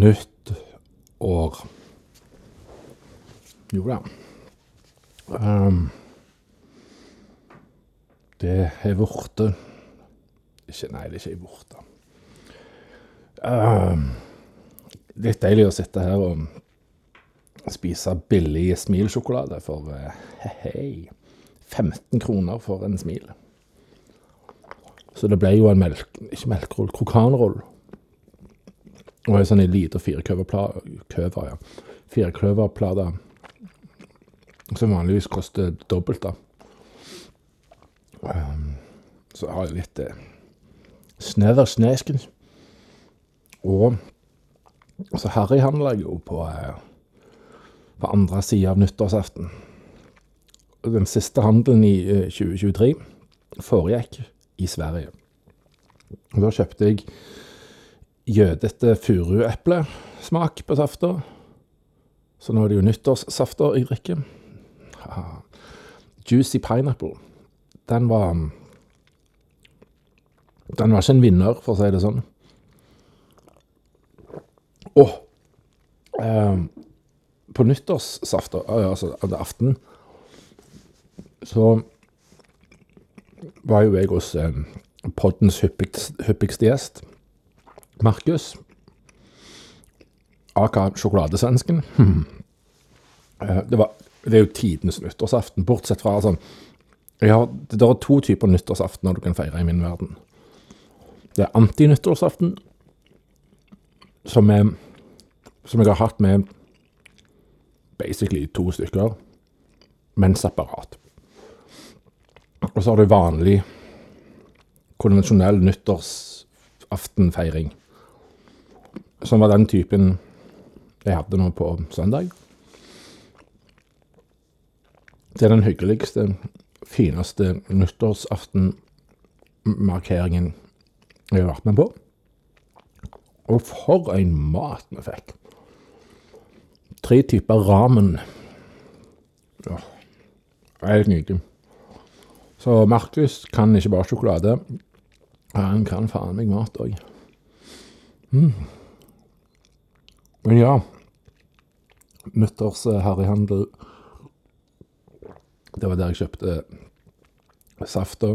nytt år. Jo da. Um, det er vorte Ikke Nei, det er ikke vorte. Um, litt deilig å sitte her og spise billig smilsjokolade for uh, hei, 15 kroner for en smil. Så det ble jo en melk... Ikke melkerull, krokanrull. Og ei sånn lita firkløverplate, ja. Firkløverplate som vanligvis koster dobbelt, da. Um, så har jeg litt eh, snever snesken. Og så harryhandla jeg jo på, eh, på andre sida av nyttårsaften. Den siste handelen i eh, 2023 foregikk i Sverige. Og da kjøpte jeg jødete furueplesmak på safta. Så nå er det jo nyttårssafter jeg drikker. Juicy Pineapple. Den var Den var ikke en vinner, for å si det sånn. Og eh, på nyttårsaften, altså aften, så var jo jeg hos eh, poddens hyppigst, hyppigste gjest, Markus. Aka sjokoladesvensken. Hmm. Eh, det, det er jo tidenes nyttårsaften, bortsett fra sånn har, Det er to typer nyttårsaftener du kan feire i min verden. Det er antinyttårsaften, som, som jeg har hatt med basically to stykker, men separat. Og så har du vanlig, konvensjonell nyttårsaftenfeiring. Som var den typen jeg hadde nå på søndag. Det er den hyggeligste, fineste nyttårsaftenmarkeringen jeg har vært med på. Og for en mat vi fikk! Tre typer ramen. Ja, helt nydelig. Så Markus kan ikke bare sjokolade. Han kan faen meg mat òg. Mm. Men ja Nyttårs-harryhandel. Det var der jeg kjøpte safta.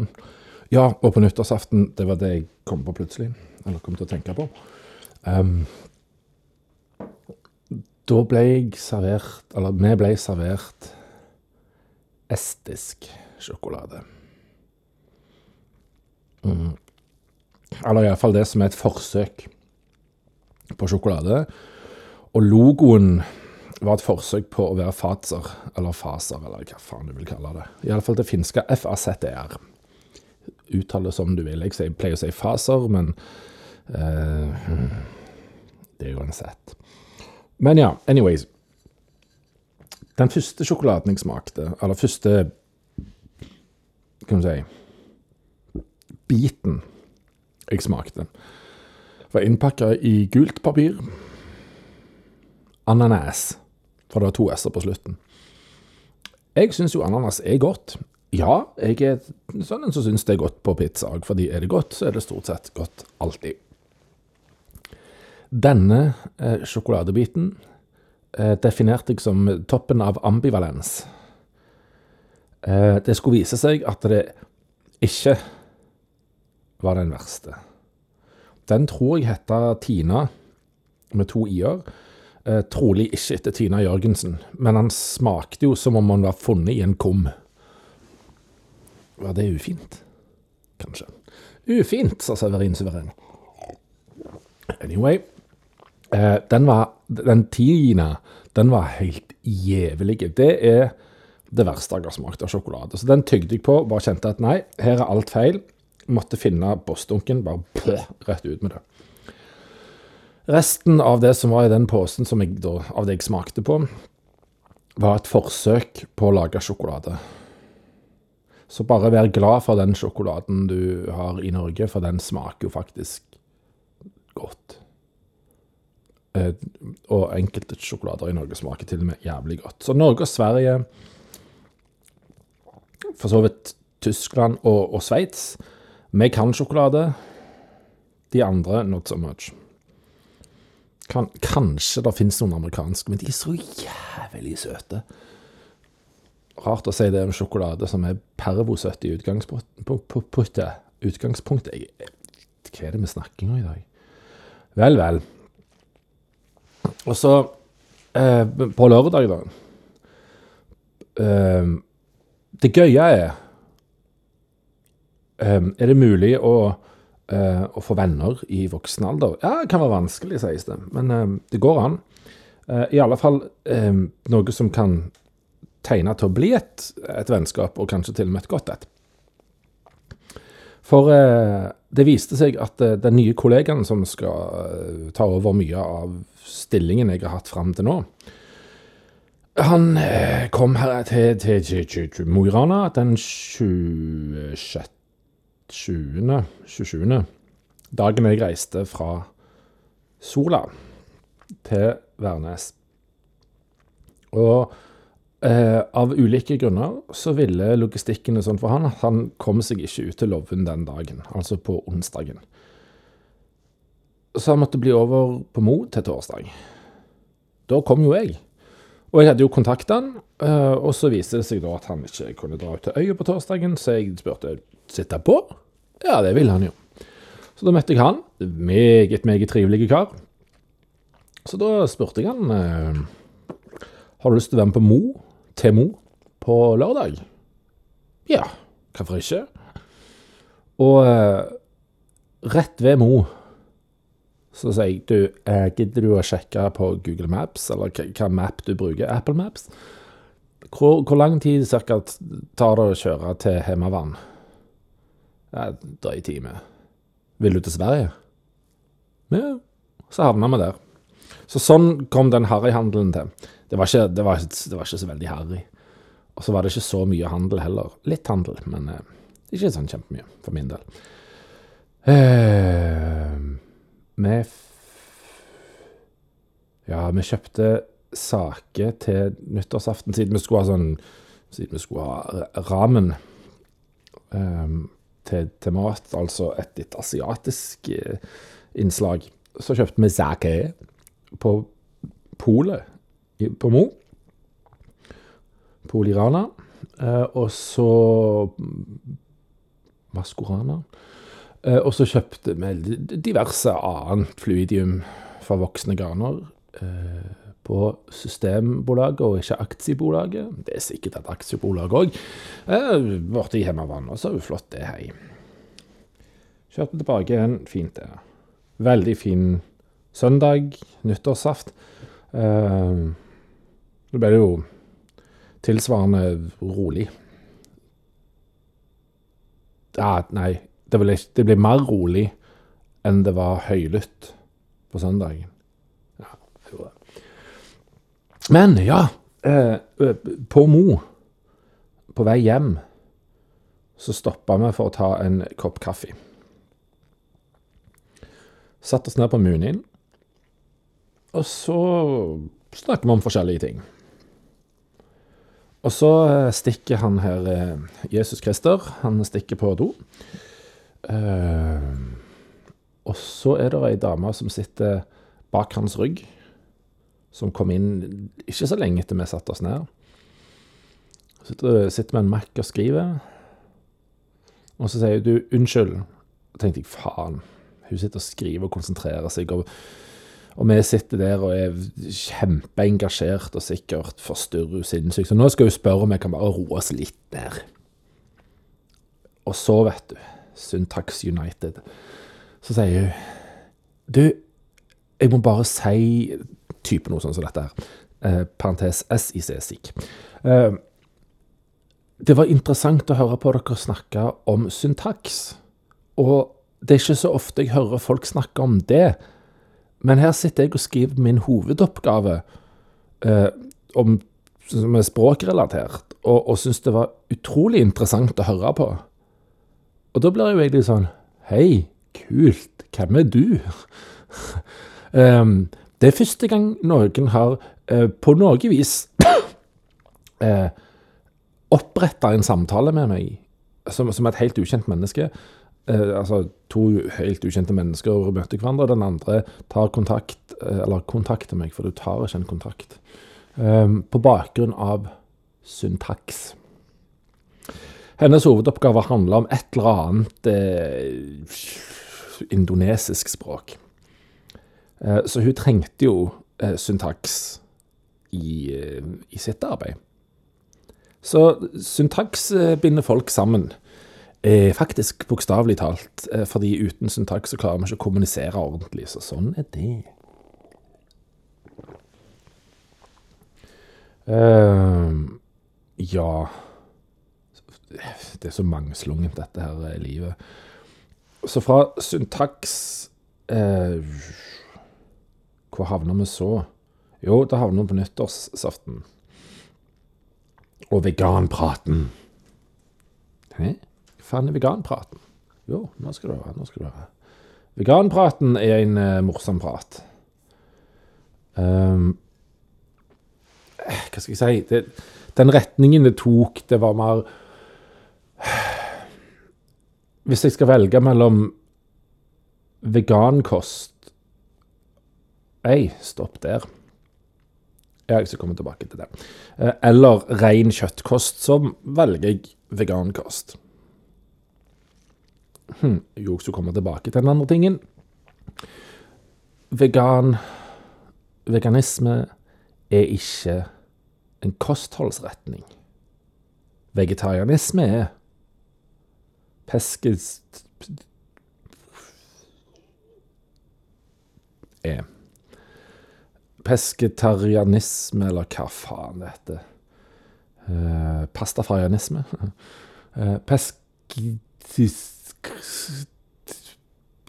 Ja, og på nyttårsaften, det var det jeg kom på plutselig. Eller kom til å tenke på. Um, da ble jeg servert Eller vi ble servert estisk sjokolade. Mm. Eller iallfall det som er et forsøk på sjokolade. Og logoen var et forsøk på å være Fazer, eller Faser, eller hva faen du vil kalle det. Iallfall det finske FAZR. Uttale som du vil. Jeg pleier å si Faser, men uh, det er jo en Z. Men ja, anyways. Den første sjokoladen jeg smakte, eller første Kan du si biten jeg smakte, var innpakka i gult papir. Ananas, for det var to s-er på slutten. Jeg syns jo ananas er godt. Ja, jeg er sånn en som syns det er godt på pizza òg, fordi er det godt, så er det stort sett godt alltid. Denne eh, sjokoladebiten eh, definerte jeg som toppen av ambivalens. Eh, det skulle vise seg at det ikke var den verste. Den tror jeg heter Tina, med to i-er. Eh, trolig ikke etter Tina Jørgensen, men han smakte jo som om han var funnet i en kum. Var det ufint? Kanskje. Ufint, sa Severin Suveren. Anyway. Eh, den var Den Tina, den var helt jævlig. Det er det verste jeg har smakt av sjokolade. Så den tygde jeg på, bare kjente at nei, her er alt feil. Måtte finne bossdunken, bare pøh, rett ut med det. Resten av det som var i den posen som jeg da, av det jeg smakte på, var et forsøk på å lage sjokolade. Så bare vær glad for den sjokoladen du har i Norge, for den smaker jo faktisk godt. Eh, og enkelte sjokolader i Norge smaker til og med jævlig godt. Så Norge og Sverige, for så vidt Tyskland og, og Sveits, vi kan sjokolade. De andre not so much. Kan, kanskje det finnes noen amerikanske, men de er så jævlig søte. Rart å si det om sjokolade som er pervosøtt i utgangspunktet. Utgangspunktet Hva er det vi snakker om i dag? Vel, vel. Og så, eh, på lørdag, da eh, Det gøye er eh, Er det mulig å eh, å få venner i voksen alder. Ja, det kan være vanskelig, sies det, men uh, det går an. Uh, I alle fall noe som kan tegne til å bli et, et, vennskap, og kanskje til og med et godt et. For det viste seg at den nye kollegaen som skal ta over mye av stillingen jeg har hatt fram til nå, han kom her til, til, til Mo i Rana den 26. 20. 27. Dagen jeg reiste fra Sola til Værnes. Og eh, av ulike grunner så ville logistikken sånn for han at han kom seg ikke ut til Loven den dagen, altså på onsdagen. Så han måtte bli over på Mo til torsdag. Da kom jo jeg. Og jeg hadde jo kontakta han, eh, og så viste det seg da at han ikke kunne dra ut til øya på torsdagen, så jeg spurte sitte på. Ja, det ville han jo. Så da møtte jeg han. Meget, meget trivelig kar. Så da spurte jeg han eh, har du lyst til å være med på Mo, til Mo, på lørdag. Ja, hvorfor ikke? Og eh, rett ved Mo så sier jeg du, eh, gidder du å sjekke på Google Maps, eller hva map du bruker? Apple Maps? Hvor, hvor lang tid cirka tar det å kjøre til Hemavann? Ja, drøy time. Vil du til Sverige? Ja, så havna vi der. Så sånn kom den harryhandelen til. Det var, ikke, det, var, det var, ikke, så veldig harry. Og så var det ikke så mye handel heller. Litt handel, men eh, ikke sånn kjempemye, for min del. Eh, vi Ja, vi kjøpte saker til nyttårsaften, siden vi skulle ha sånn Siden vi skulle ha ramen eh, til, til, mat, altså et litt asiatisk eh, innslag, så kjøpte vi sake på polet på Mo. Polirana. Eh, og så Maskorana. Eh, og så kjøpte vi diverse annet fluidium for voksne garner eh, på Systembolaget og ikke Aksjebolaget. Det er sikkert et aksjebolag òg. Borte i Hemavann. Og så er det flott, det, hei. Kjørte tilbake igjen. Fint, det. Veldig fin søndag. Nyttårssaft. Uh, det ble jo tilsvarende rolig. Ja, nei, det ble, det ble mer rolig enn det var høylytt på søndagen. Ja, det gjorde det. Men ja, eh, på Mo, på vei hjem, så stoppa vi for å ta en kopp kaffe. Satt oss ned på Munin, og så snakker vi om forskjellige ting. Og så eh, stikker han her, eh, Jesus Christer, han stikker på do. Uh, og så er det ei dame som sitter bak hans rygg, som kom inn ikke så lenge etter vi satte oss ned. Sitter, sitter med en Mac og skriver, og så sier du 'unnskyld'. Da tenkte jeg faen, hun sitter og skriver og konsentrerer seg. og og vi sitter der og er kjempeengasjert og sikkert forstyrrer sinnssykt. Så nå skal hun spørre om jeg kan bare roe oss litt ned. Og så, vet du, Syntax United, så sier hun Du, jeg må bare si type noe sånn som dette her. Eh, parentes SIC, SIC. Eh, det var interessant å høre på dere snakke om syntaks. Og det er ikke så ofte jeg hører folk snakke om det. Men her sitter jeg og skriver min hovedoppgave eh, om, som er språkrelatert, og, og syns det var utrolig interessant å høre på. Og da blir jeg jo egentlig sånn Hei, kult, hvem er du? um, det er første gang noen har eh, på noe vis eh, oppretta en samtale med meg som, som, et helt ukjent menneske. eh, altså to helt ukjente mennesker møter hverandre. og Den andre tar kontakt, eh, eller kontakter meg, for du tar ikke en kontakt, eh, på bakgrunn av syntaks. Hennes hovedoppgave handla om et eller annet eh, indonesisk språk. Eh, så hun trengte jo eh, syntaks i, eh, i, sitt arbeid. Så syntaks binder folk sammen. Faktisk bokstavelig talt, fordi uten syntaks så klarer vi ikke å kommunisere ordentlig. Så sånn er det. Uh, ja Det er så mangslungent, dette her livet. Så fra syntaks uh, Hvor havner vi så? Jo, da havner vi på nyttårssaften. Og veganpraten. Hæ? Hva faen er veganpraten? Jo, nå skal du høre. Nå skal du høre. Veganpraten er en uh, morsom prat. Um, hva skal jeg si det, Den retningen det tok, det var mer Hvis jeg skal velge mellom vegankost Ei, stopp der. Jeg skal komme tilbake til det. Eh, eller ren kjøttkost, så velger jeg vegankost. Hm, så kommer tilbake til den andre tingen. Vegan Veganisme er ikke en kostholdsretning. Vegetarianisme er peskest... er Pesketarianisme, eller hva faen det heter. Uh, pastafarianisme. uh,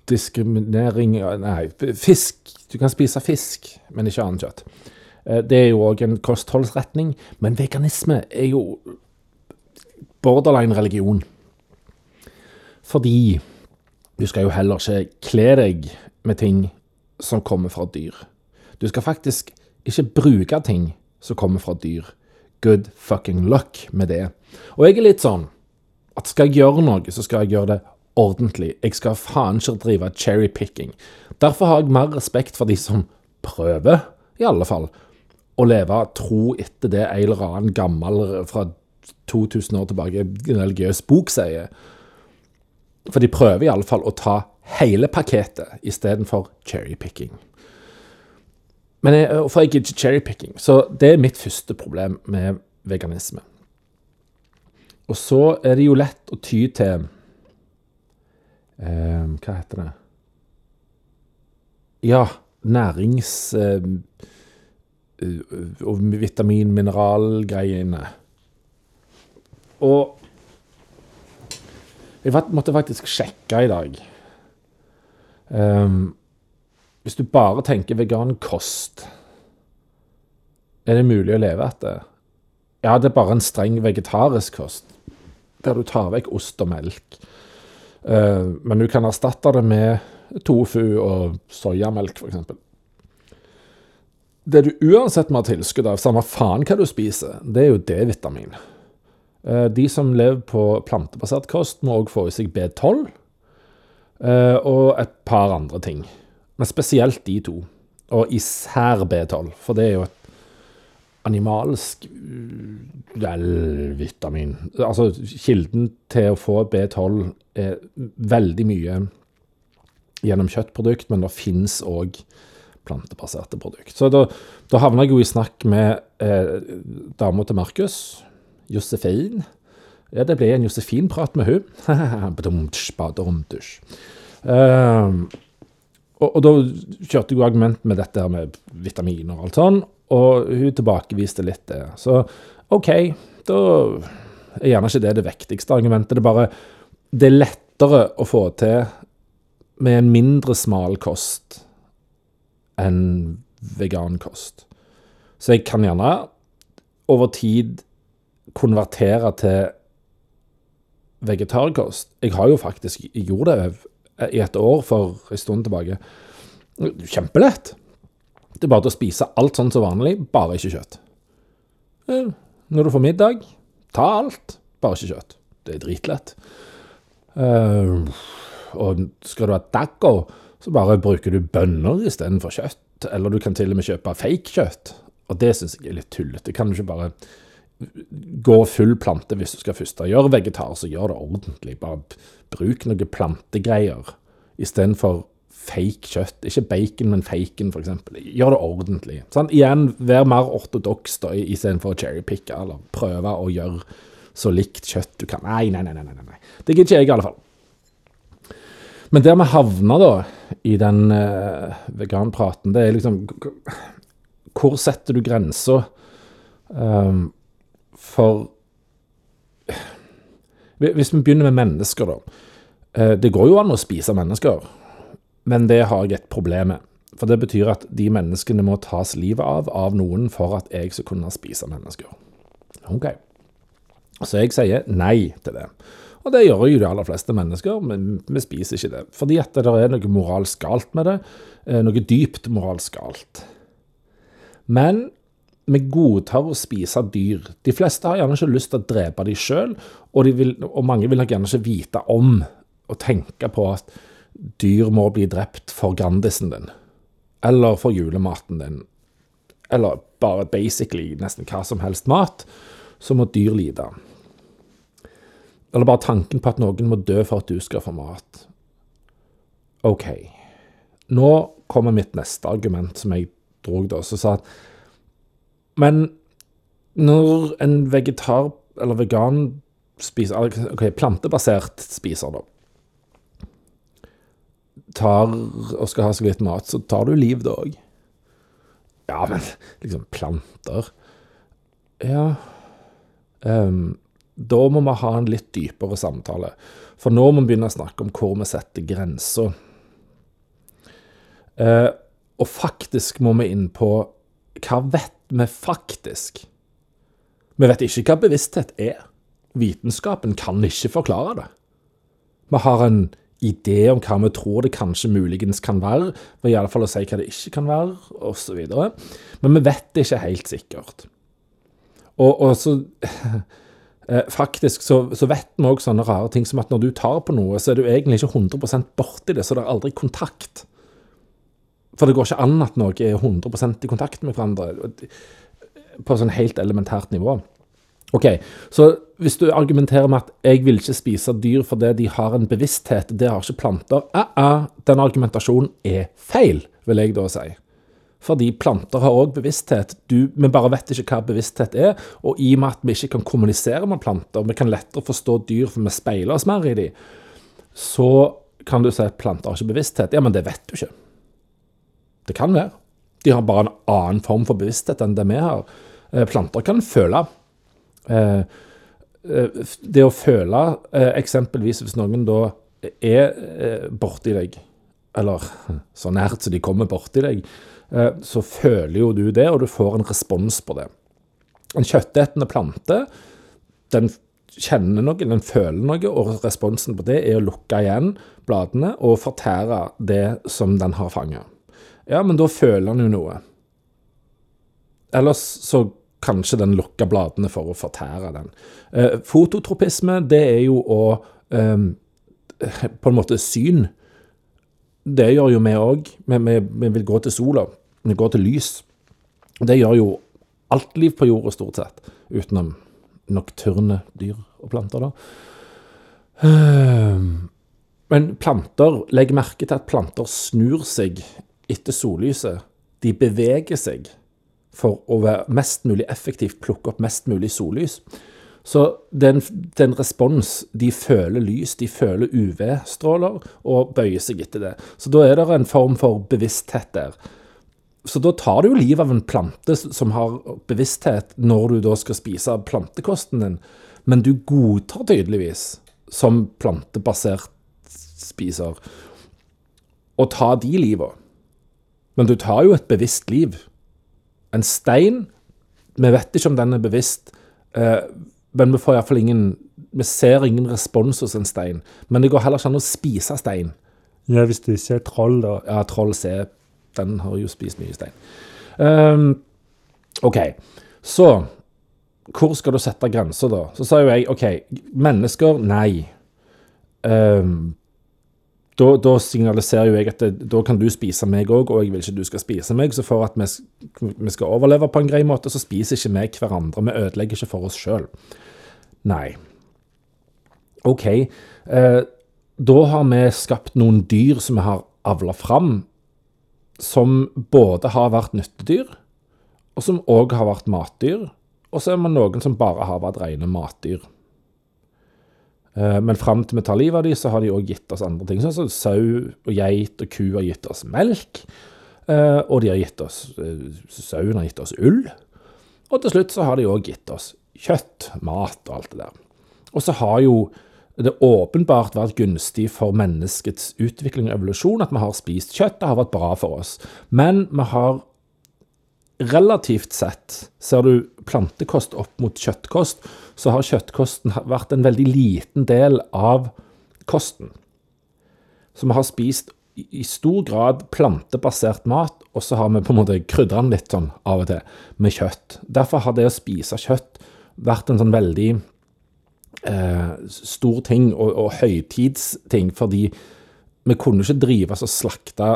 Diskriminering Nei, fisk. Du kan spise fisk, men ikke annet kjøtt. Uh, det er jo òg en kostholdsretning. Men veganisme er jo borderline religion. Fordi du skal jo heller ikke kle deg med ting som kommer fra dyr. Du skal faktisk ikke bruke ting som kommer fra dyr. Good fucking luck med det. Og jeg er litt sånn at skal jeg gjøre noe, så skal jeg gjøre det ordentlig. Jeg skal faen ikke drive cherrypicking. Derfor har jeg mer respekt for de som prøver, i alle fall, å leve tro etter det en eller annen gammel fra 2000 år tilbake religiøs bok sier. For de prøver i alle fall å ta hele pakketet istedenfor cherrypicking. Men jeg, for jeg gidder ikke cherrypicking. Så det er mitt første problem med veganisme. Og så er det jo lett å ty til eh, Hva heter det? Ja, nærings... Eh, og vitamin-mineralgreiene. Og jeg måtte faktisk sjekke i dag. Um, hvis du bare tenker vegankost, er det mulig å leve etter? Ja, det er bare en streng vegetarisk kost, der du tar vekk ost og melk. Uh, men du kan erstatte det med tofu og soyamelk, f.eks. Det du uansett må ha tilskudd av, samme faen hva du spiser, det er jo D-vitamin. Uh, de som lever på plantebasert kost, må òg få i seg B12 uh, og et par andre ting. Men spesielt de to. Og især B12, for det er jo et animalsk vel-vitamin. Altså, kilden til å få B12 er veldig mye gjennom kjøttprodukt, men det fins òg plantebaserte produkt. Så da, da havna jeg jo i snakk med eh, dama til Markus, Josefin. Ja, det ble en Josefin-prat med hun. uh, og, og, da kjørte jeg argument med dette her med vitaminer og alt sånn, og hun tilbakeviste litt det. Så OK, da er gjerne ikke det det viktigste argumentet. Det er bare Det er lettere å få til med en mindre smal kost enn vegankost. Så jeg kan gjerne over tid konvertere til vegetarkost. Jeg har jo faktisk gjort det i et år for en stund tilbake. Kjempelett. Det er bare til å spise alt sånn som vanlig, bare ikke kjøtt. Eh, når du får middag, ta alt, bare ikke kjøtt. Det er dritlett. Uh, Og skal du ha daggo, så bare bruker du bønner istedenfor kjøtt. Eller du kan til og med kjøpe fake kjøtt. Og det syns jeg er litt tullete. Kan du ikke bare gå full plante hvis du skal først gjøre vegetar, så gjør det ordentlig. Bare bruk noen plantegreier istedenfor fake kjøtt. Ikke bacon, men faken, f.eks. Gjør det ordentlig. Sånn, igjen, vær mer ortodoks istedenfor å cherrypicke eller prøve å gjøre så likt kjøtt du kan. Nei, nei, nei. nei, nei. Det gidder ikke jeg, i alle fall. Men der vi havna da, i den uh, veganpraten, det er liksom Hvor setter du grensa um, for Hvis vi begynner med mennesker, da. Uh, det går jo an å spise mennesker, men det har jeg et problem med. For det betyr at de menneskene må tas livet av av noen for at jeg skal kunne spise mennesker. Ok. Så jeg sier nei til det. Og det gjør jo de aller fleste mennesker, men vi spiser ikke det. Fordi at det er noe moralsk galt med det. Eh, noe dypt moralsk galt. Men vi godtar å spise dyr. De fleste har gjerne ikke lyst til å drepe dem sjøl, og, og, mange vil nok gjerne ikke vite om og tenke på at dyr må bli drept for Grandisen din. Eller for julematen din. Eller bare basically nesten hva som helst mat, så må dyr lide. Eller bare tanken på at noen må dø for at du skal få mat. OK. Nå kommer mitt neste argument, som jeg drog da, som sa at Men når en vegetar eller vegan spiser OK, plantebasert spiser, da. Tar og skal ha seg litt mat, så tar du liv da òg. Ja, men liksom planter Ja um, da må vi ha en litt dypere samtale. For nå må vi begynne å snakke om hvor vi setter grenser. Uh, og faktisk må vi inn på hva vet vi faktisk? Vi vet ikke hva bevissthet er. Vitenskapen kan ikke forklare det. Vi har en idé om hva vi tror det kanskje muligens kan være, ved i alle fall å si hva det ikke kan være, osv. Men vi vet det ikke helt sikkert. Og, og så Eh, faktisk så, så, vet vi òg sånne rare ting som at når du tar på noe, så er du egentlig ikke 100% borti det, så det er aldri kontakt. For det går ikke an at noe er 100% i kontakt med hverandre på sånn helt elementært nivå. Ok, Så hvis du argumenterer med at 'jeg vil ikke spise dyr fordi de har en bevissthet', det har ikke planter, uh -uh, den argumentasjonen er feil, vil jeg da si. Fordi planter har òg bevissthet. Du, vi bare vet ikke hva bevissthet er. Og i og med at vi ikke kan kommunisere med planter, vi kan lettere forstå dyr for vi speiler oss mer i dem, så kan du si at planter har ikke bevissthet. Ja, men det vet du ikke. Det kan være. De har bare en annen form for bevissthet enn det vi har. Eh, planter kan føle. Eh, eh, det å føle, eksempelvis hvis noen da er borti deg, eller så nært som de kommer borti deg, så føler jo du det, og du får en respons på det. En kjøttetende plante den kjenner noe, den føler noe, og responsen på det er å lukke igjen bladene og fortære det som den har fanget. Ja, men da føler han jo noe. Ellers så kanskje den lukker bladene for å fortære den. Eh, fototropisme, det er jo å eh, på en måte syn det gjør jo vi òg. Vi, vi, vi, vil gå til sola. Vi går til lys. Det gjør jo alt liv på jorda, stort sett. Utenom nokturne dyr og planter, da. Ehm, men planter Legg merke til at planter snur seg etter sollyset. De beveger seg for å være mest mulig effektivt plukke opp mest mulig sollys. Så det er en respons. De føler lys, de føler UV-stråler og bøyer seg etter det. Så da er det en form for bevissthet der. Så da tar du jo livet av en plante som har bevissthet, når du da skal spise plantekosten din. Men du godtar tydeligvis, som plantebasert spiser, å ta de liva. Men du tar jo et bevisst liv. En stein Vi vet ikke om den er bevisst. Eh, men vi får iallfall ingen Vi ser ingen respons hos en stein. Men det går heller ikke an å spise stein. Ja, hvis du ser troll, da. Ja, troll ser Den har jo spist mye stein. Um, OK. Så hvor skal du sette grenser, da? Så sa jo jeg OK, mennesker, nei. Um, da, da signaliserer jo jeg at det, da kan du spise meg òg, og jeg vil ikke du skal spise meg. Så for at vi, vi skal overleve på en grei måte, så spiser ikke vi hverandre. Vi ødelegger ikke for oss sjøl. Nei. OK. Eh, da har vi skapt noen dyr som vi har avla fram, som både har vært nyttedyr, og som òg har vært matdyr. Og så er man noen som bare har vært rene matdyr. Eh, men fram til vi tar livet av dem, så har de òg gitt oss andre ting. Sånn som sau og geit og ku har gitt oss melk. Eh, og de har gitt oss eh, Sauen har gitt oss ull. Og til slutt så har de òg gitt oss kjøtt, mat og alt det der. Og så har jo det åpenbart vært gunstig for menneskets utvikling og evolusjon at vi har spist kjøtt. Det har vært bra for oss. Men vi har relativt sett, ser du plantekost opp mot kjøttkost, så har kjøttkosten vært en veldig liten del av kosten. Så vi har spist i stor grad plantebasert mat, og så har vi på en måte krydra den litt sånn av og til med kjøtt. Derfor har det å spise kjøtt vært en sånn veldig eh, stor ting og, og høytidsting, fordi vi kunne ikke drive og slakte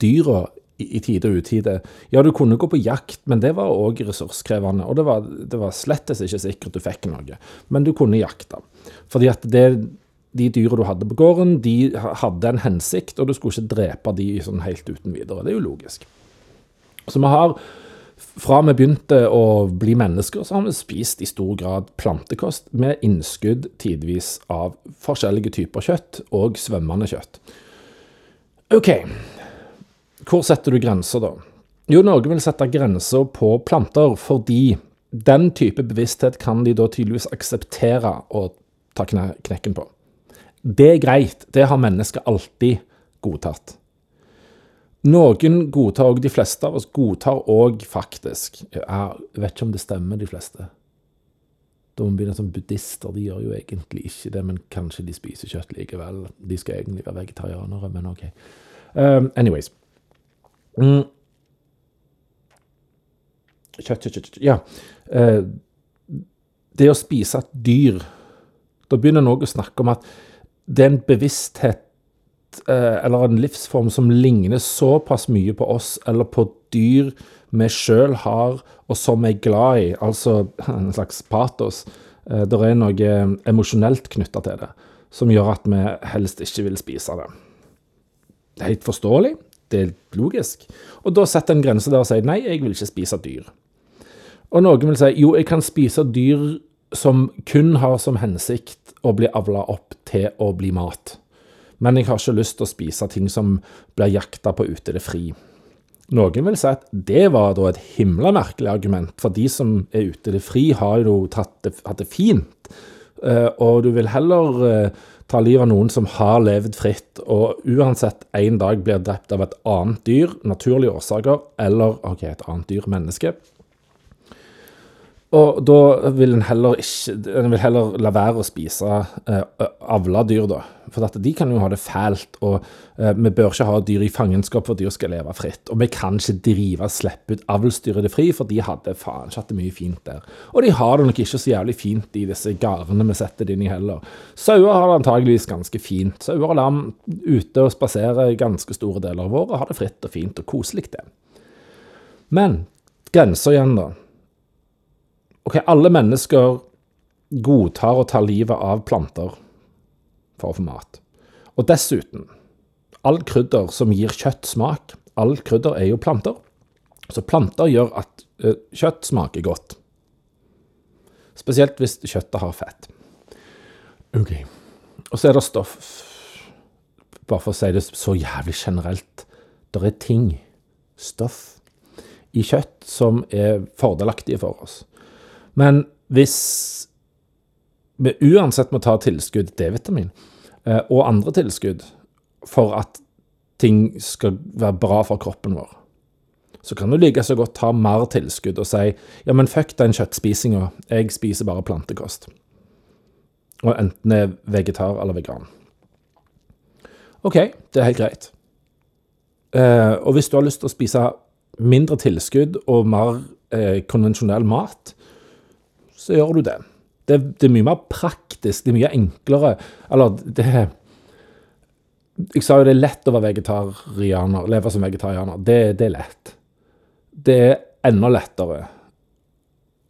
dyra i, tide og utide. Ja, du kunne gå på jakt, men det var òg ressurskrevende. Og det var, det var slettes ikke sikkert du fikk noe, men du kunne jakte. Fordi at det, de dyra du hadde på gården, de hadde en hensikt, og du skulle ikke drepe de sånn helt uten videre. Det er jo logisk. Så vi har fra vi begynte å bli mennesker, så har vi spist i stor grad plantekost, med innskudd tidvis av forskjellige typer kjøtt og svømmende kjøtt. OK, hvor setter du grenser, da? Jo, Norge vil sette grenser på planter, fordi den type bevissthet kan de da tydeligvis akseptere å ta knekken på. Det er greit, det har mennesker alltid godtatt. Noen godtar òg, de fleste av oss godtar òg faktisk Jeg vet ikke om det stemmer, de fleste. Da må vi begynne som buddhister, de gjør jo egentlig ikke det, men kanskje de spiser kjøtt likevel. De skal egentlig være vegetarianere, men OK. Um, anyways. Mm. Kjøtt, kjøtt, kjøtt Ja. Eh, det å spise et dyr Da begynner noen å snakke om at det er en bevissthet eh, eller en livsform som ligner såpass mye på oss eller på dyr vi sjøl har, og som vi er glad i, altså en slags patos. Eh, det er noe emosjonelt knytta til det, som gjør at vi helst ikke vil spise det. Helt forståelig, det er logisk. Og da setter en grense der og sier nei, jeg vil ikke spise dyr. Og noen vil si jo, jeg kan spise dyr som kun har som hensikt å bli avla opp til å bli mat. Men jeg har ikke lyst til å spise ting som blir jakta på ute i det fri. Noen vil si at det var da et himla merkelig argument, for de som er ute i det fri, har jo hatt det, fint. Eh, og du vil heller ta livet av noen som har levd fritt, og uansett en dag blir drept av et annet dyr, naturlige årsaker, eller ok, et annet dyr, menneske. Og da vil en heller ikke En vil heller la være å spise eh, avla dyr, da. For at de kan jo ha det fælt, og eh, vi bør ikke ha dyr i fangenskap for dyr skal leve fritt. Og vi kan ikke drive slippe ut avlsdyr det fri, for de hadde faen ikke hatt det mye fint der. Og de har det nok ikke så jævlig fint i disse gardene vi setter det inn i heller. Sauer har det antageligvis ganske fint. Sauer og lam ute og spaserer ganske store deler av året, har det fritt og fint og koselig, det. Men grenser igjen, da. OK, alle mennesker godtar å ta livet av planter for å få mat. Og dessuten, all krydder som gir kjøtt smak, all krydder er jo planter. Så planter gjør at uh, kjøtt smaker godt. Spesielt hvis kjøttet har fett. OK. Og så er det stoff Bare for å si det så jævlig generelt. Det er ting, stoff, i kjøtt som er fordelaktige for oss. Men hvis vi uansett må ta tilskudd D-vitamin eh, og andre tilskudd for at ting skal være bra for kroppen vår, så kan du like så godt ta mer tilskudd og si ja, men fuck den kjøttspisinga, jeg spiser bare plantekost. Og enten er vegetar eller vegan. OK, det er helt greit. Eh, og hvis du har lyst til å spise mindre tilskudd og mer eh, konvensjonell mat, så gjør du det. det. Det, er mye mer praktisk, det er mye enklere. Eller det Jeg sa jo det er lett å være vegetarianer, leve som vegetarianer. Det, det er lett. Det er enda lettere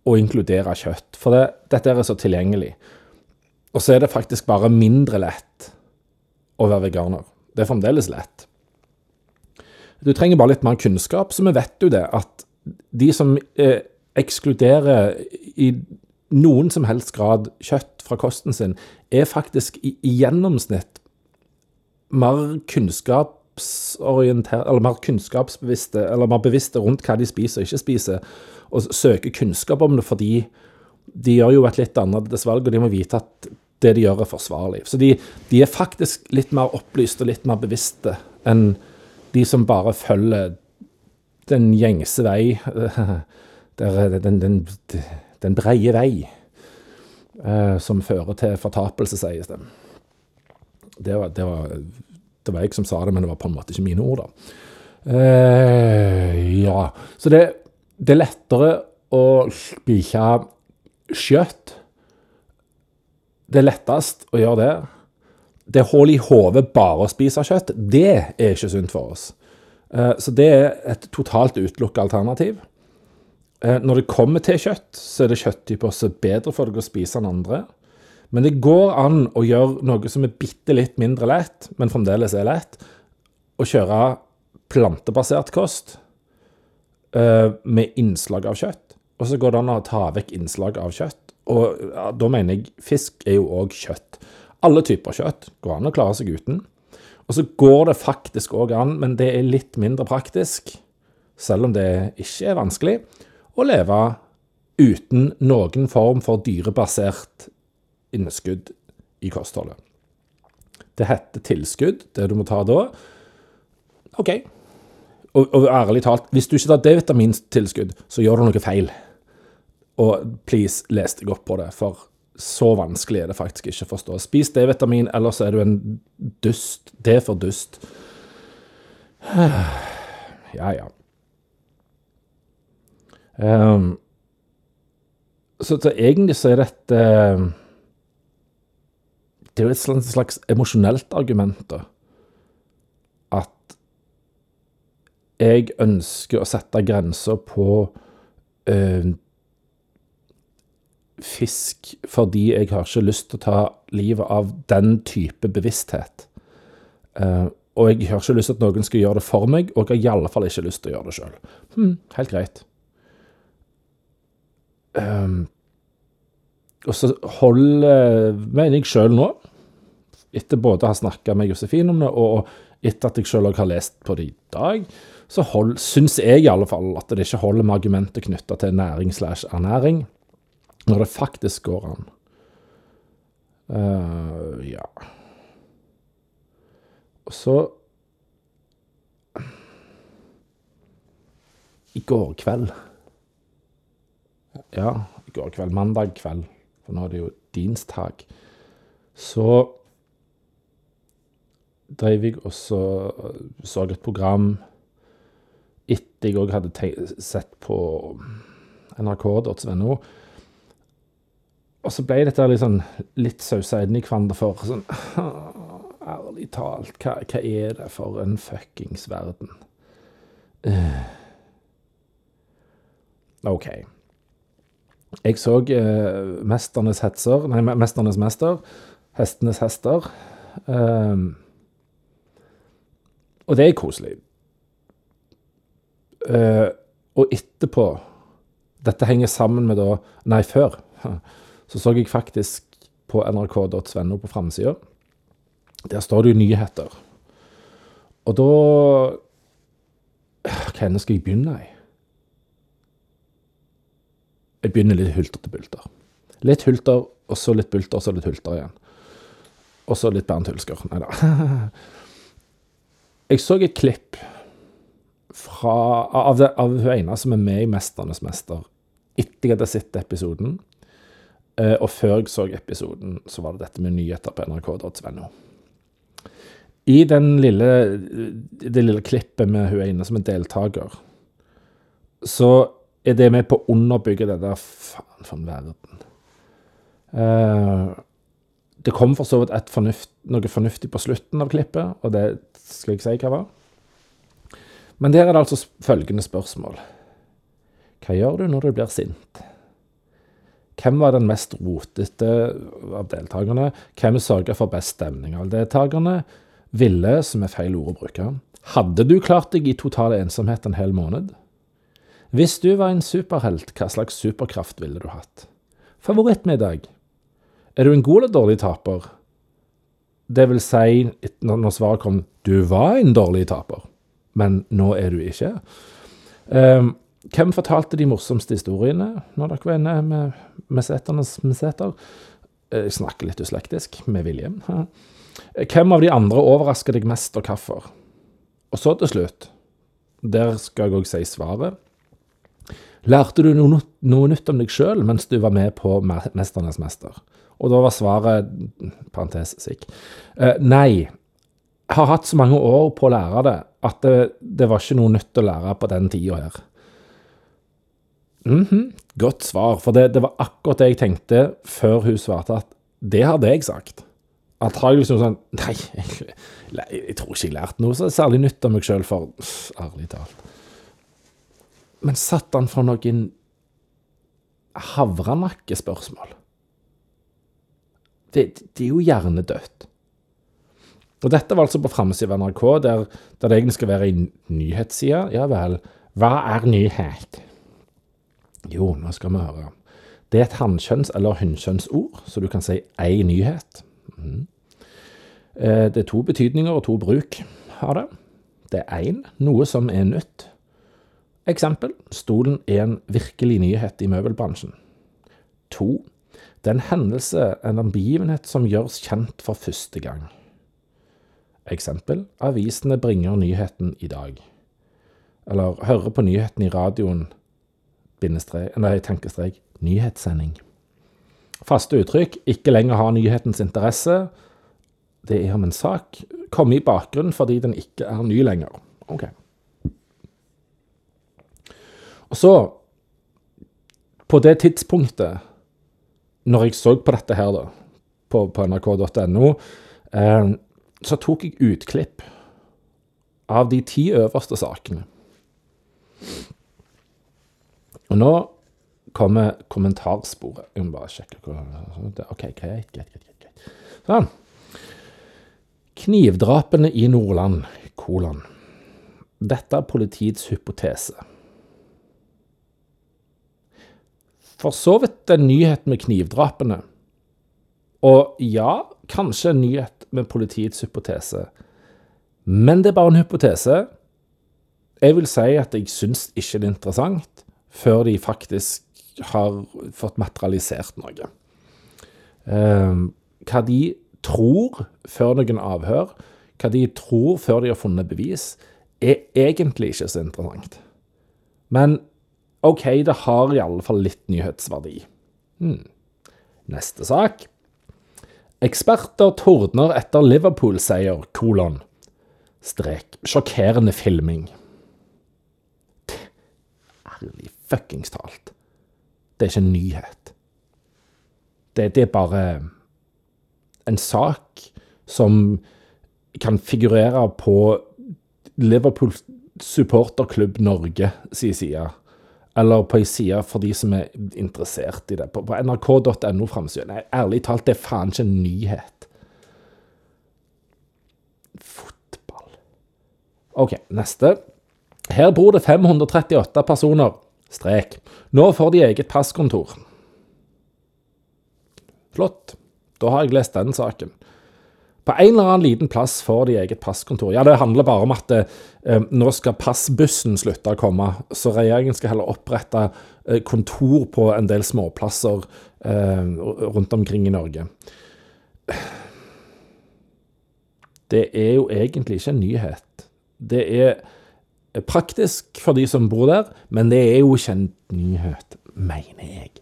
å inkludere kjøtt, for det, dette er så tilgjengelig. Og så er det faktisk bare mindre lett å være veganer. Det er fremdeles lett. Du trenger bare litt mer kunnskap, så vi vet jo det at de som eh, ekskluderer i noen som helst grad kjøtt fra kosten sin, er faktisk i, i gjennomsnitt mer kunnskapsorientert, eller mer kunnskapsbevisste, eller mer bevisste rundt hva de spiser og ikke spiser, og søker kunnskap om det fordi de gjør jo et litt annerledes valg, og de må vite at det de gjør, er forsvarlig. Så de, de er faktisk litt mer opplyst og litt mer bevisste enn de som bare følger den gjengse vei, der, den, den, den breie vei, eh, som fører til fortapelse, sies det. Det var, det, var, det var, jeg som sa det, men det var på en måte ikke mine ord, da. Eh, ja. Så det, det, er lettere å spise kjøtt. Det er lettest å gjøre det. Det er hull i hodet bare å spise kjøtt. Det er ikke sunt for oss. Eh, så det er et totalt utelukka alternativ. Eh, når det kommer til kjøtt, så er det kjøtttyper som er bedre for deg å spise enn andre. Men det går an å gjøre noe som er bitte litt mindre lett, men fremdeles er lett. Å kjøre plantebasert kost uh, med innslag av kjøtt. Og så går det an å ta vekk innslag av kjøtt. Og ja, da mener jeg fisk er jo òg kjøtt. Alle typer kjøtt går an å klare seg uten. Og så går det faktisk òg an, men det er litt mindre praktisk, selv om det ikke er vanskelig, å leve uten noen form for dyrebasert innskudd i kostholdet. Det heter tilskudd, det du må ta da. OK. Og, og ærlig talt, hvis du ikke tar D-vitamintilskudd, så gjør du noe feil. Og please, les deg opp på det, for så vanskelig er det faktisk ikke å forstå. Spis D-vitamin, ellers er du en dust. Det er for dust. Ja, ja. Um, så, så, egentlig så er dette Det er jo et slags emosjonelt argument, da. At jeg ønsker å sette grenser på uh, fisk fordi jeg har ikke lyst til å ta livet av den type bevissthet. Uh, og jeg har ikke lyst til at noen skal gjøre det for meg, og jeg har i alle fall ikke lyst til å gjøre det sjøl. Hmm, helt greit. Um, og så holder, mener jeg sjøl nå, etter både å ha snakka med Josefin om det, og etter at jeg sjøl òg har lest på det i dag, så syns jeg i alle fall at det ikke holder med argumenter knytta til næring slash ernæring, når det faktisk går an. Uh, ja. Og så I går kveld ja, i går kveld, mandag kveld, for nå er det jo dinsdag, så drev jeg og så, et program etter jeg òg hadde sett på nrk.no. Og så ble dette litt sånn sausa inn i hverandre for sånn Ærlig talt, hva, hva, er det for en fuckings verden? Uh. OK. Jeg så eh, 'Mesternes hetser', nei, 'Mesternes mester', 'Hestenes hester'. Um, og det er koselig. Uh, og etterpå Dette henger sammen med da Nei, før. Så så jeg faktisk på nrk.no på framsida. Der står det jo nyheter. Og da Hva skal jeg begynne i? Jeg begynner litt hulter til bulter. Litt hulter, og så litt bulter, og så litt hulter igjen. Og så litt Bernt Hulsker. Nei da. Jeg så et klipp fra, av, det, av hun ene som er med i 'Mesternes mester', etter jeg hadde sett episoden. Eh, og før jeg så episoden, så var det dette med nyheter på nrk.no. I lille, det lille klippet med hun ene som er deltaker, så er det med på å underbygge det der Faen for en verden. Uh, Det kom for så vidt fornuft, noe fornuftig på slutten av klippet, og det skal jeg ikke si hva var. Men der er det altså følgende spørsmål. Hva gjør du når du blir sint? Hvem var den mest rotete av deltakerne? Hvem sørga for best stemning av deltakerne? Ville, som er feil ord å bruke. Hadde du klart deg i total ensomhet en hel måned? Hvis du var en superhelt, hva slags superkraft ville du hatt? Favorittmiddag? Er du en god eller dårlig taper? Det vil si, når svaret kom, du var en dårlig taper, men nå er du ikke. Um, hvem fortalte de morsomste historiene når dere var inne med meseternes meseter? Jeg snakker litt uslektisk, med vilje. Hvem av de andre overrasker deg mest, og hvorfor? Og så til slutt, der skal jeg òg si svaret. Lærte du noe, noe nytt om deg sjøl mens du var med på Mesternes mester? Og da var svaret parentes sikk. Eh, nei. Har hatt så mange år på å lære det at det, det var ikke noe nytt å lære på den tida her. Mm -hmm. Godt svar, for det, det, var akkurat det jeg tenkte før hun svarte at det hadde jeg sagt. Antagelig sånn Nei, jeg, jeg, tror ikke jeg lærte noe så særlig nytt av meg sjøl, for ærlig talt. Men satt han for noen havranakkespørsmål? Det, det, er jo hjernedødt. Og dette var altså på framsida av NRK, der, der, det egentlig skal være ei nyhetsside. Ja vel, hva er nyhet? Jo, nå skal vi høre. Det er et hannkjønns- eller hunnkjønnsord, så du kan si ei nyhet. Mm. Det er to betydninger og to bruk av det. Det er én, noe som er nytt. Eksempel, stolen er en virkelig nyhet i møbelbransjen. To, det er en hendelse en begivenhet som gjøres kjent for første gang. Eksempel, avisene bringer nyheten i dag. Eller hører på nyheten i radioen nei, tenkestrek, nyhetssending. Faste uttrykk, ikke lenger har nyhetens interesse. Det er om en sak Komme i bakgrunnen fordi den ikke er ny lenger. Ok. Og så, på det tidspunktet, når jeg så på dette her, da, på, på nrk.no, eh, så tok jeg utklipp av de ti øverste sakene. Og nå kommer kommentarsporet. Jeg må bare sjekke OK, greit, greit, greit. greit. Sånn. Knivdrapene i Nordland, kolon. Dette er politiets hypotese. For så vidt en nyhet med knivdrapene. Og ja, kanskje en nyhet med politiets hypotese. Men det er bare en hypotese. Jeg vil si at jeg syns ikke det er interessant før de faktisk har fått materialisert noe. Eh, hva de tror før noen avhør, hva de tror før de har funnet bevis, er egentlig ikke så interessant. Men OK, det har i alle fall litt nyhetsverdi. Hmm. Neste sak. Eksperter tordner etter Liverpool-seier, kolon. Strek. Sjokkerende filming. Ærlig fuckings talt. Det er ikke en nyhet. Det, det er bare en sak som kan figurere på Liverpool supporterklubb Norge sin side. Eller på ei side for de som er interessert i det. På, på nrk.no framsida. Nei, ærlig talt, det er faen ikke en nyhet. Fotball. OK, neste. Her bor det 538 personer. Strek. Nå får de eget passkontor. Flott. Da har jeg lest den saken. På en eller annen liten plass får de eget passkontor. Ja, det handler bare om at eh, nå skal passbussen slutte å komme, så regjeringen skal heller opprette eh, kontor på en del småplasser eh, rundt omkring i Norge. Det er jo egentlig ikke en nyhet. Det er praktisk for de som bor der, men det er jo ikke en nyhet, mener jeg.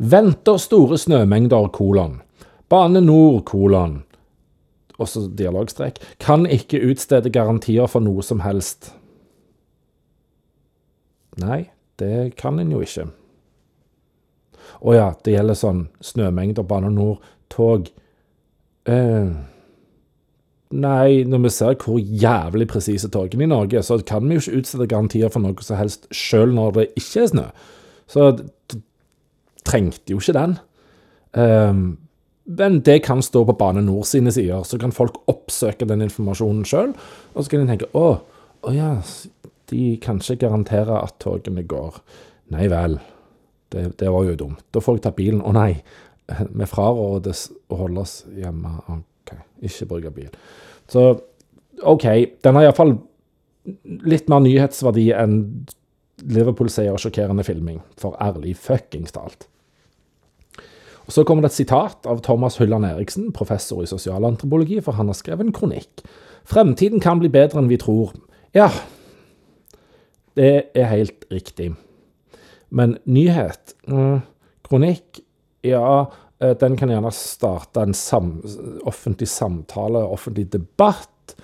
Venter store snømengder, kolon. Bane Nor, kolon. Også dialogstrek. Kan ikke utstede garantier for noe som helst. Nei, det kan en jo ikke. Å ja, det gjelder sånn snømengder, Bane Nor tog eh, Nei, når vi ser hvor jævlig presise togene i Norge, så kan vi jo ikke utstede garantier for noe som helst, sjøl når det ikke er snø. Så trengte jo ikke den. Um, men det kan stå på Bane Nor sine sider, så kan folk oppsøke den informasjonen sjøl. Og så kan de tenke å, å ja, de kan ikke garantere at togene går. Nei vel, det, det var jo dumt. Da får jeg ta bilen. Å nei, vi frarådes å holde oss hjemme. OK, ikke bruke bil. Så OK, den har iallfall litt mer nyhetsverdi enn Liverpool-seier sjokkerende filming, for ærlig fuckings talt. Og Så kommer det et sitat av Thomas Hylland Eriksen, professor i sosialantropologi, for han har skrevet en kronikk. Fremtiden kan bli bedre enn vi tror. Ja, det er helt riktig. Men nyhet, mm, kronikk, ja, eh, den kan gjerne starte en sam offentlig samtale, offentlig debatt.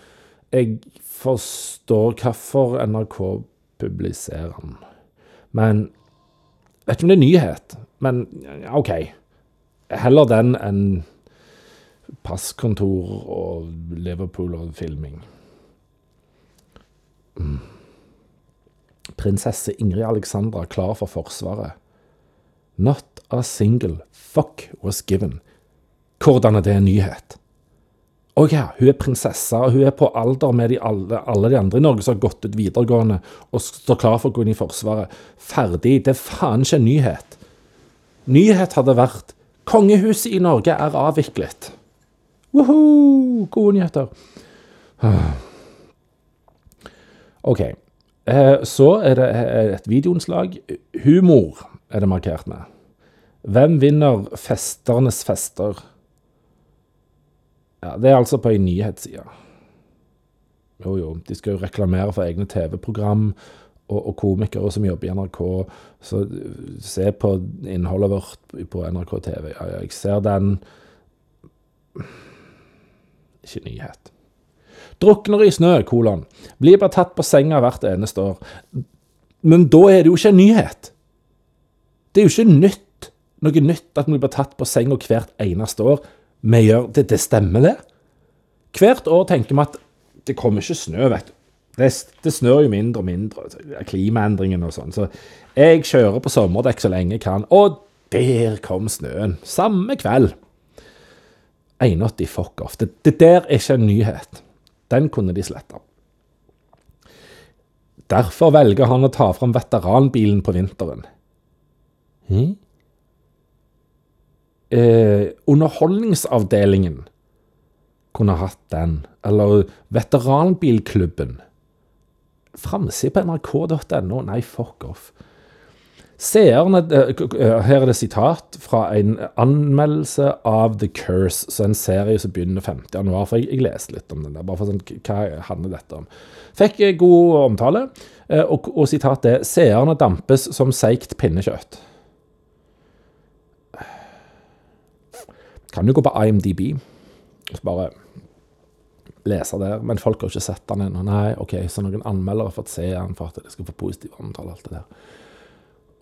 Jeg forstår hvorfor NRK publiserer den. Men jeg vet ikke om det er nyhet. Men OK. Heller den enn passkontor og Liverpool og filming. Mm. Prinsesse Ingrid Alexandra klar for Forsvaret. Not a single fuck was given. Hvordan er det en nyhet? Å ja, hun er prinsesse, og hun er på alder med de alle, alle de andre i Norge som har gått ut videregående og står klar for å gå inn i Forsvaret. Ferdig. Det er faen ikke en nyhet. Nyhet hadde vært Kongehuset i Norge er avviklet. Woho! Gode nyheter. OK. Eh, Så er det eh, et videoinnslag. Humor er det markert med. Hvem vinner festernes fester? Ja, Det er altså på ei nyhetsside. Jo, jo, de skal jo reklamere for egne TV-program og, og komikere som jobber i NRK. Så se på innholdet vårt på NRK TV. Ja, ja, jeg ser den. Ikke nyhet. Drukner i snø, kolon. Blir bare tatt på senga hvert eneste år. Men da er det jo ikke en nyhet. Det er jo ikke nytt, noe nytt at vi blir tatt på senga hvert eneste år. Vi gjør det, det stemmer, det. Hvert år tenker vi at det kommer ikke snø, vet du. Det, det snør jo mindre og mindre. Klimaendringene og sånn. Så jeg kjører på sommerdekk så lenge jeg kan. Og der kom snøen. Samme kveld. 81 fuck off. Det, det der er ikke en nyhet. Den kunne de sletta. Derfor velger han å ta fram veteranbilen på vinteren. Hm? Eh, underholdningsavdelingen kunne hatt den. Eller veteranbilklubben. Framside på nrk.no. Nei, fuck off. Seerne eh, k- Her er det sitat fra en anmeldelse av The Curse, så en serie som begynner 50. januar. For jeg, jeg leste litt om den der, bare for sånn, hva handler dette om? Fikk eh, god omtale, eh, og, og sitat er 'Seerne dampes som seigt pinnekjøtt'. Kan jo gå på IMDb, så bare lese der, men folk har jo ikke sett den ennå. Nei, OK, så noen anmeldere har fått se den for at det skal få positiv omtale, alt det der.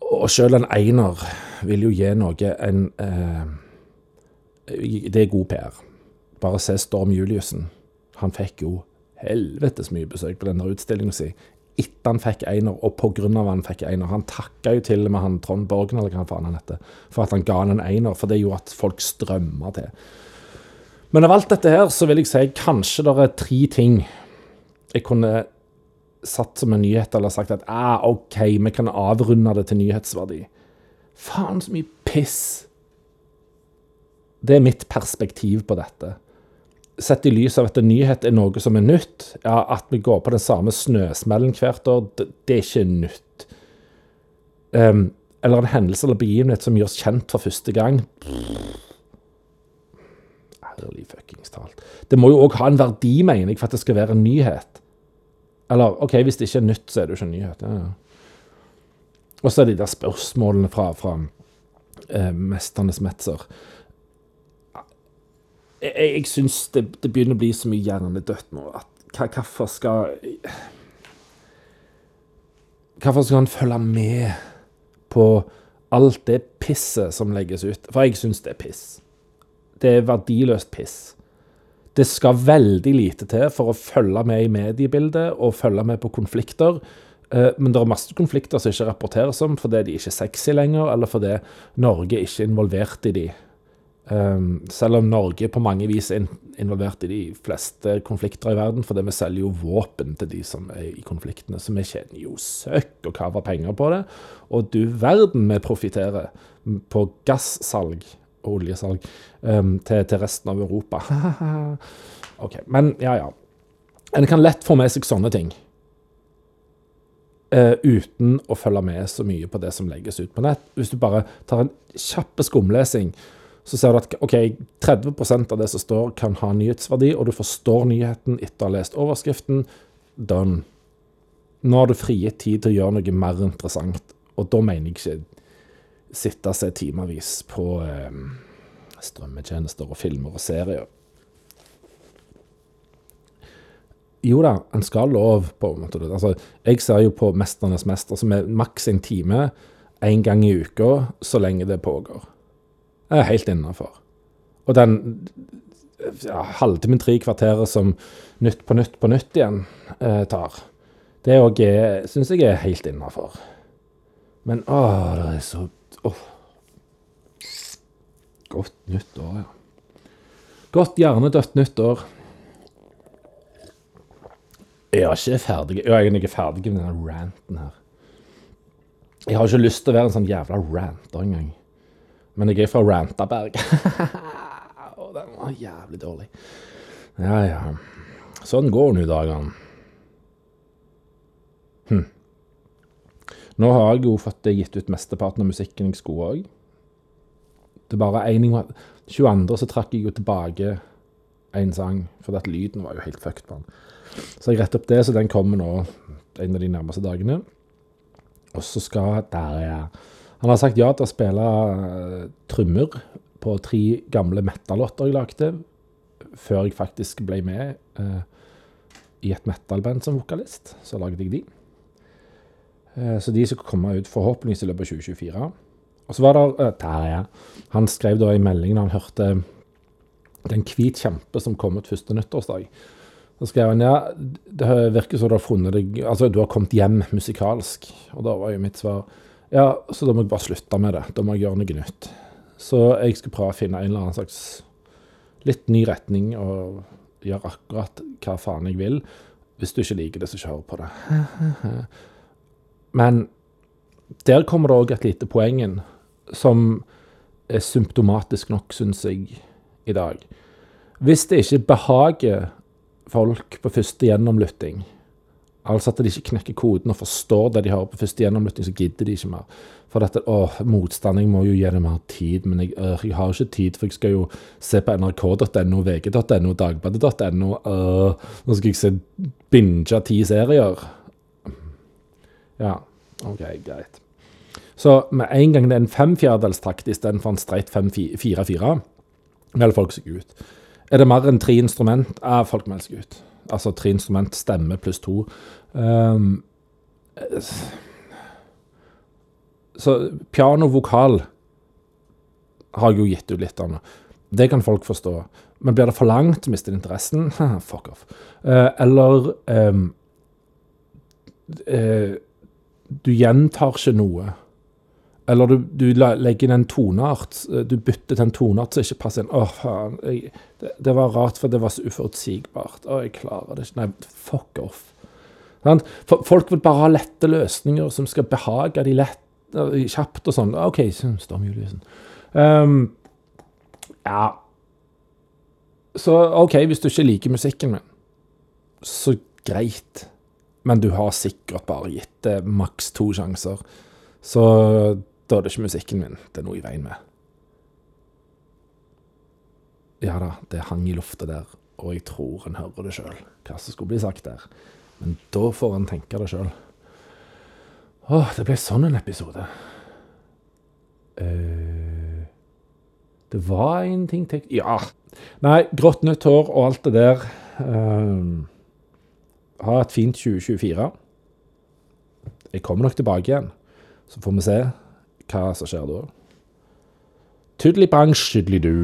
Og selv en einer vil jo gi noe en eh, Det er god PR. Bare se Storm Juliussen. Han fikk jo helvetes mye besøk på denne utstillinga si. Etter han fikk einer, og av han fikk einer. Han takka jo til og med han Trond Borgen, eller hva faen han heter, for at han ga han en einer, for det gjorde at folk strømma til. Men av alt dette her, så vil jeg si kanskje det er tre ting jeg kunne satt som en nyhet, eller sagt at ah, OK, vi kan avrunde det til nyhetsverdi. Faen, så mye piss. Det er mitt perspektiv på dette. Sett i lys av at en nyhet er noe som er nytt, ja, at vi går på den samme snøsmellen hvert år, det, det er ikke nytt. Um, eller en hendelse eller begivenhet som gjøres kjent for første gang. Ærlig fuckings talt. Det må jo òg ha en verdi, mener jeg, for at det skal være en nyhet. Eller OK, hvis det ikke er nytt, så er det jo ikke en nyhet. Ja, ja. Og så er det de der spørsmålene fra, fra eh, Mesternes Metzer. Jeg, jeg, syns det, det begynner å bli så mye hjernedødt nå at hvorfor skal Hvorfor skal han følge med på alt det pisset som legges ut? For jeg syns det er piss. Det er verdiløst piss. Det skal veldig lite til for å følge med i mediebildet og følge med på konflikter. Eh, Men det er masse konflikter som ikke rapporteres om fordi de ikke er sexy lenger, eller fordi Norge ikke er involvert i de. Um, selv om Norge på mange vis er involvert i de fleste konflikter i verden, fordi vi selger jo våpen til de som er i konfliktene, så vi tjener jo søkk og kaver penger på det. Og du verden vi profitterer på gassalg og oljesalg um, til, til resten av Europa. ok, men ja, ja. En kan lett få med seg sånne ting. Uh, uten å følge med så mye på det som legges ut på nett. Hvis du bare tar en kjapp skumlesing, så ser du at ok, 30% av det som står, kan ha nyhetsverdi, og du forstår nyheten etter å ha lest overskriften. Done. Nå har du frigitt tid til å gjøre noe mer interessant, og da mener jeg ikke sitte seg timevis på eh, strømmetjenester og filmer og serier. Jo da, en skal lov på en måte. Altså, jeg ser jo på 'Mesternes mester' som er maks en time én gang i uka så lenge det pågår. Jeg er helt innafor. Og den ja, halvtimen, tre kvarterer som Nytt på nytt på nytt igjen eh, tar, det òg syns jeg er helt innafor. Men å, det er så åh. Godt nytt år, ja. Godt hjernedødt nytt år. Jeg er ikke ferdig. Jeg er egentlig ferdig med denne ranten her. Jeg har ikke lyst til å være en sånn jævla ranter engang. Men jeg er fra Rantaberg. Og den var jævlig dårlig. Ja, ja. Sånn går nå dagene. Hm. Nå har jeg jo fått gitt ut mesteparten av musikken jeg skulle òg. Det er bare én 22. så trakk jeg jo tilbake en sang, fordi at lyden var jo helt fucked på den. Så jeg retter opp det, så den kommer nå en av de nærmeste dagene. Og så skal Der, ja. Han har sagt ja til å spille uh, trommer på tre gamle metal-låter jeg lagde, før jeg faktisk ble med eh, i et metal-band som vokalist. Så lagde jeg de. Eh, så de skal komme ut forhåpentligvis i løpet av 2024. Og så var det uh, Terje. Han skrev da i meldingen han hørte 'Den hvit kjempe som kom ut første nyttårsdag. Så skrev han ja, det virker som du har funnet deg Altså, du har kommet hjem musikalsk. Og da var jo mitt svar ja, så da må jeg bare slutte med det. Da må jeg gjøre noe nytt. Så jeg skal prøve å finne en eller annen slags litt ny retning og gjøre akkurat hva faen jeg vil. Hvis du ikke liker det, så kjør på det. Men der kommer det òg et lite poeng som er symptomatisk nok, syns jeg, i dag. Hvis det ikke behager folk på første gjennomlytting, altså at de ikke knekker koden og forstår det de har på første gjennomlytting, så gidder de ikke mer. For dette, åh, motstand, jeg må jo gi det mer tid, men jeg, øh, jeg har ikke tid, for jeg skal jo se på nrk.no, vg.no, dagbladet.no, øh, nå skal jeg se binge ti serier. Ja, ok, greit. Så med en gang det er en femfjerdedelstakt istedenfor en streit 5-4-4, melder folk seg ut. Er det mer enn tre instrument? Ja, folk melder seg ut. Altså tre instrument, stemme pluss to. Um, så piano, vokal har jeg jo gitt ut litt av nå. Det kan folk forstå. Men blir det for langt, mister interessen. Fuck off. Uh, eller um, eh, Du gjentar ikke noe. Eller du, du legger inn en toneart. eh, Du bytter til en toneart som ikke passer inn. Å, faen. Jeg, det, det var rart, for det var så uforutsigbart. Å, jeg klarer det ikke. Nei, fuck off. For folk vil bare ha lette løsninger som skal behage de lett, eh, kjapt og sånn. OK, Storm Juliussen. Um, ja Så OK, hvis du ikke liker musikken min, så greit. Men du har sikkert bare gitt det maks to sjanser. Så da er det ikke musikken min det er noe i veien med. Ja da, det hang i lufta der, og jeg tror en hører det sjøl, hva som skulle bli sagt der. Men da får en tenke det sjøl. Åh, det ble sånn en episode. Uh, det var en ting til Ja. Nei, grått nytt hår og alt det der. Eh, ha et fint 2024. Jeg kommer nok tilbake igjen, så får vi se hva som skjer da. Tudeli bang, skydli du.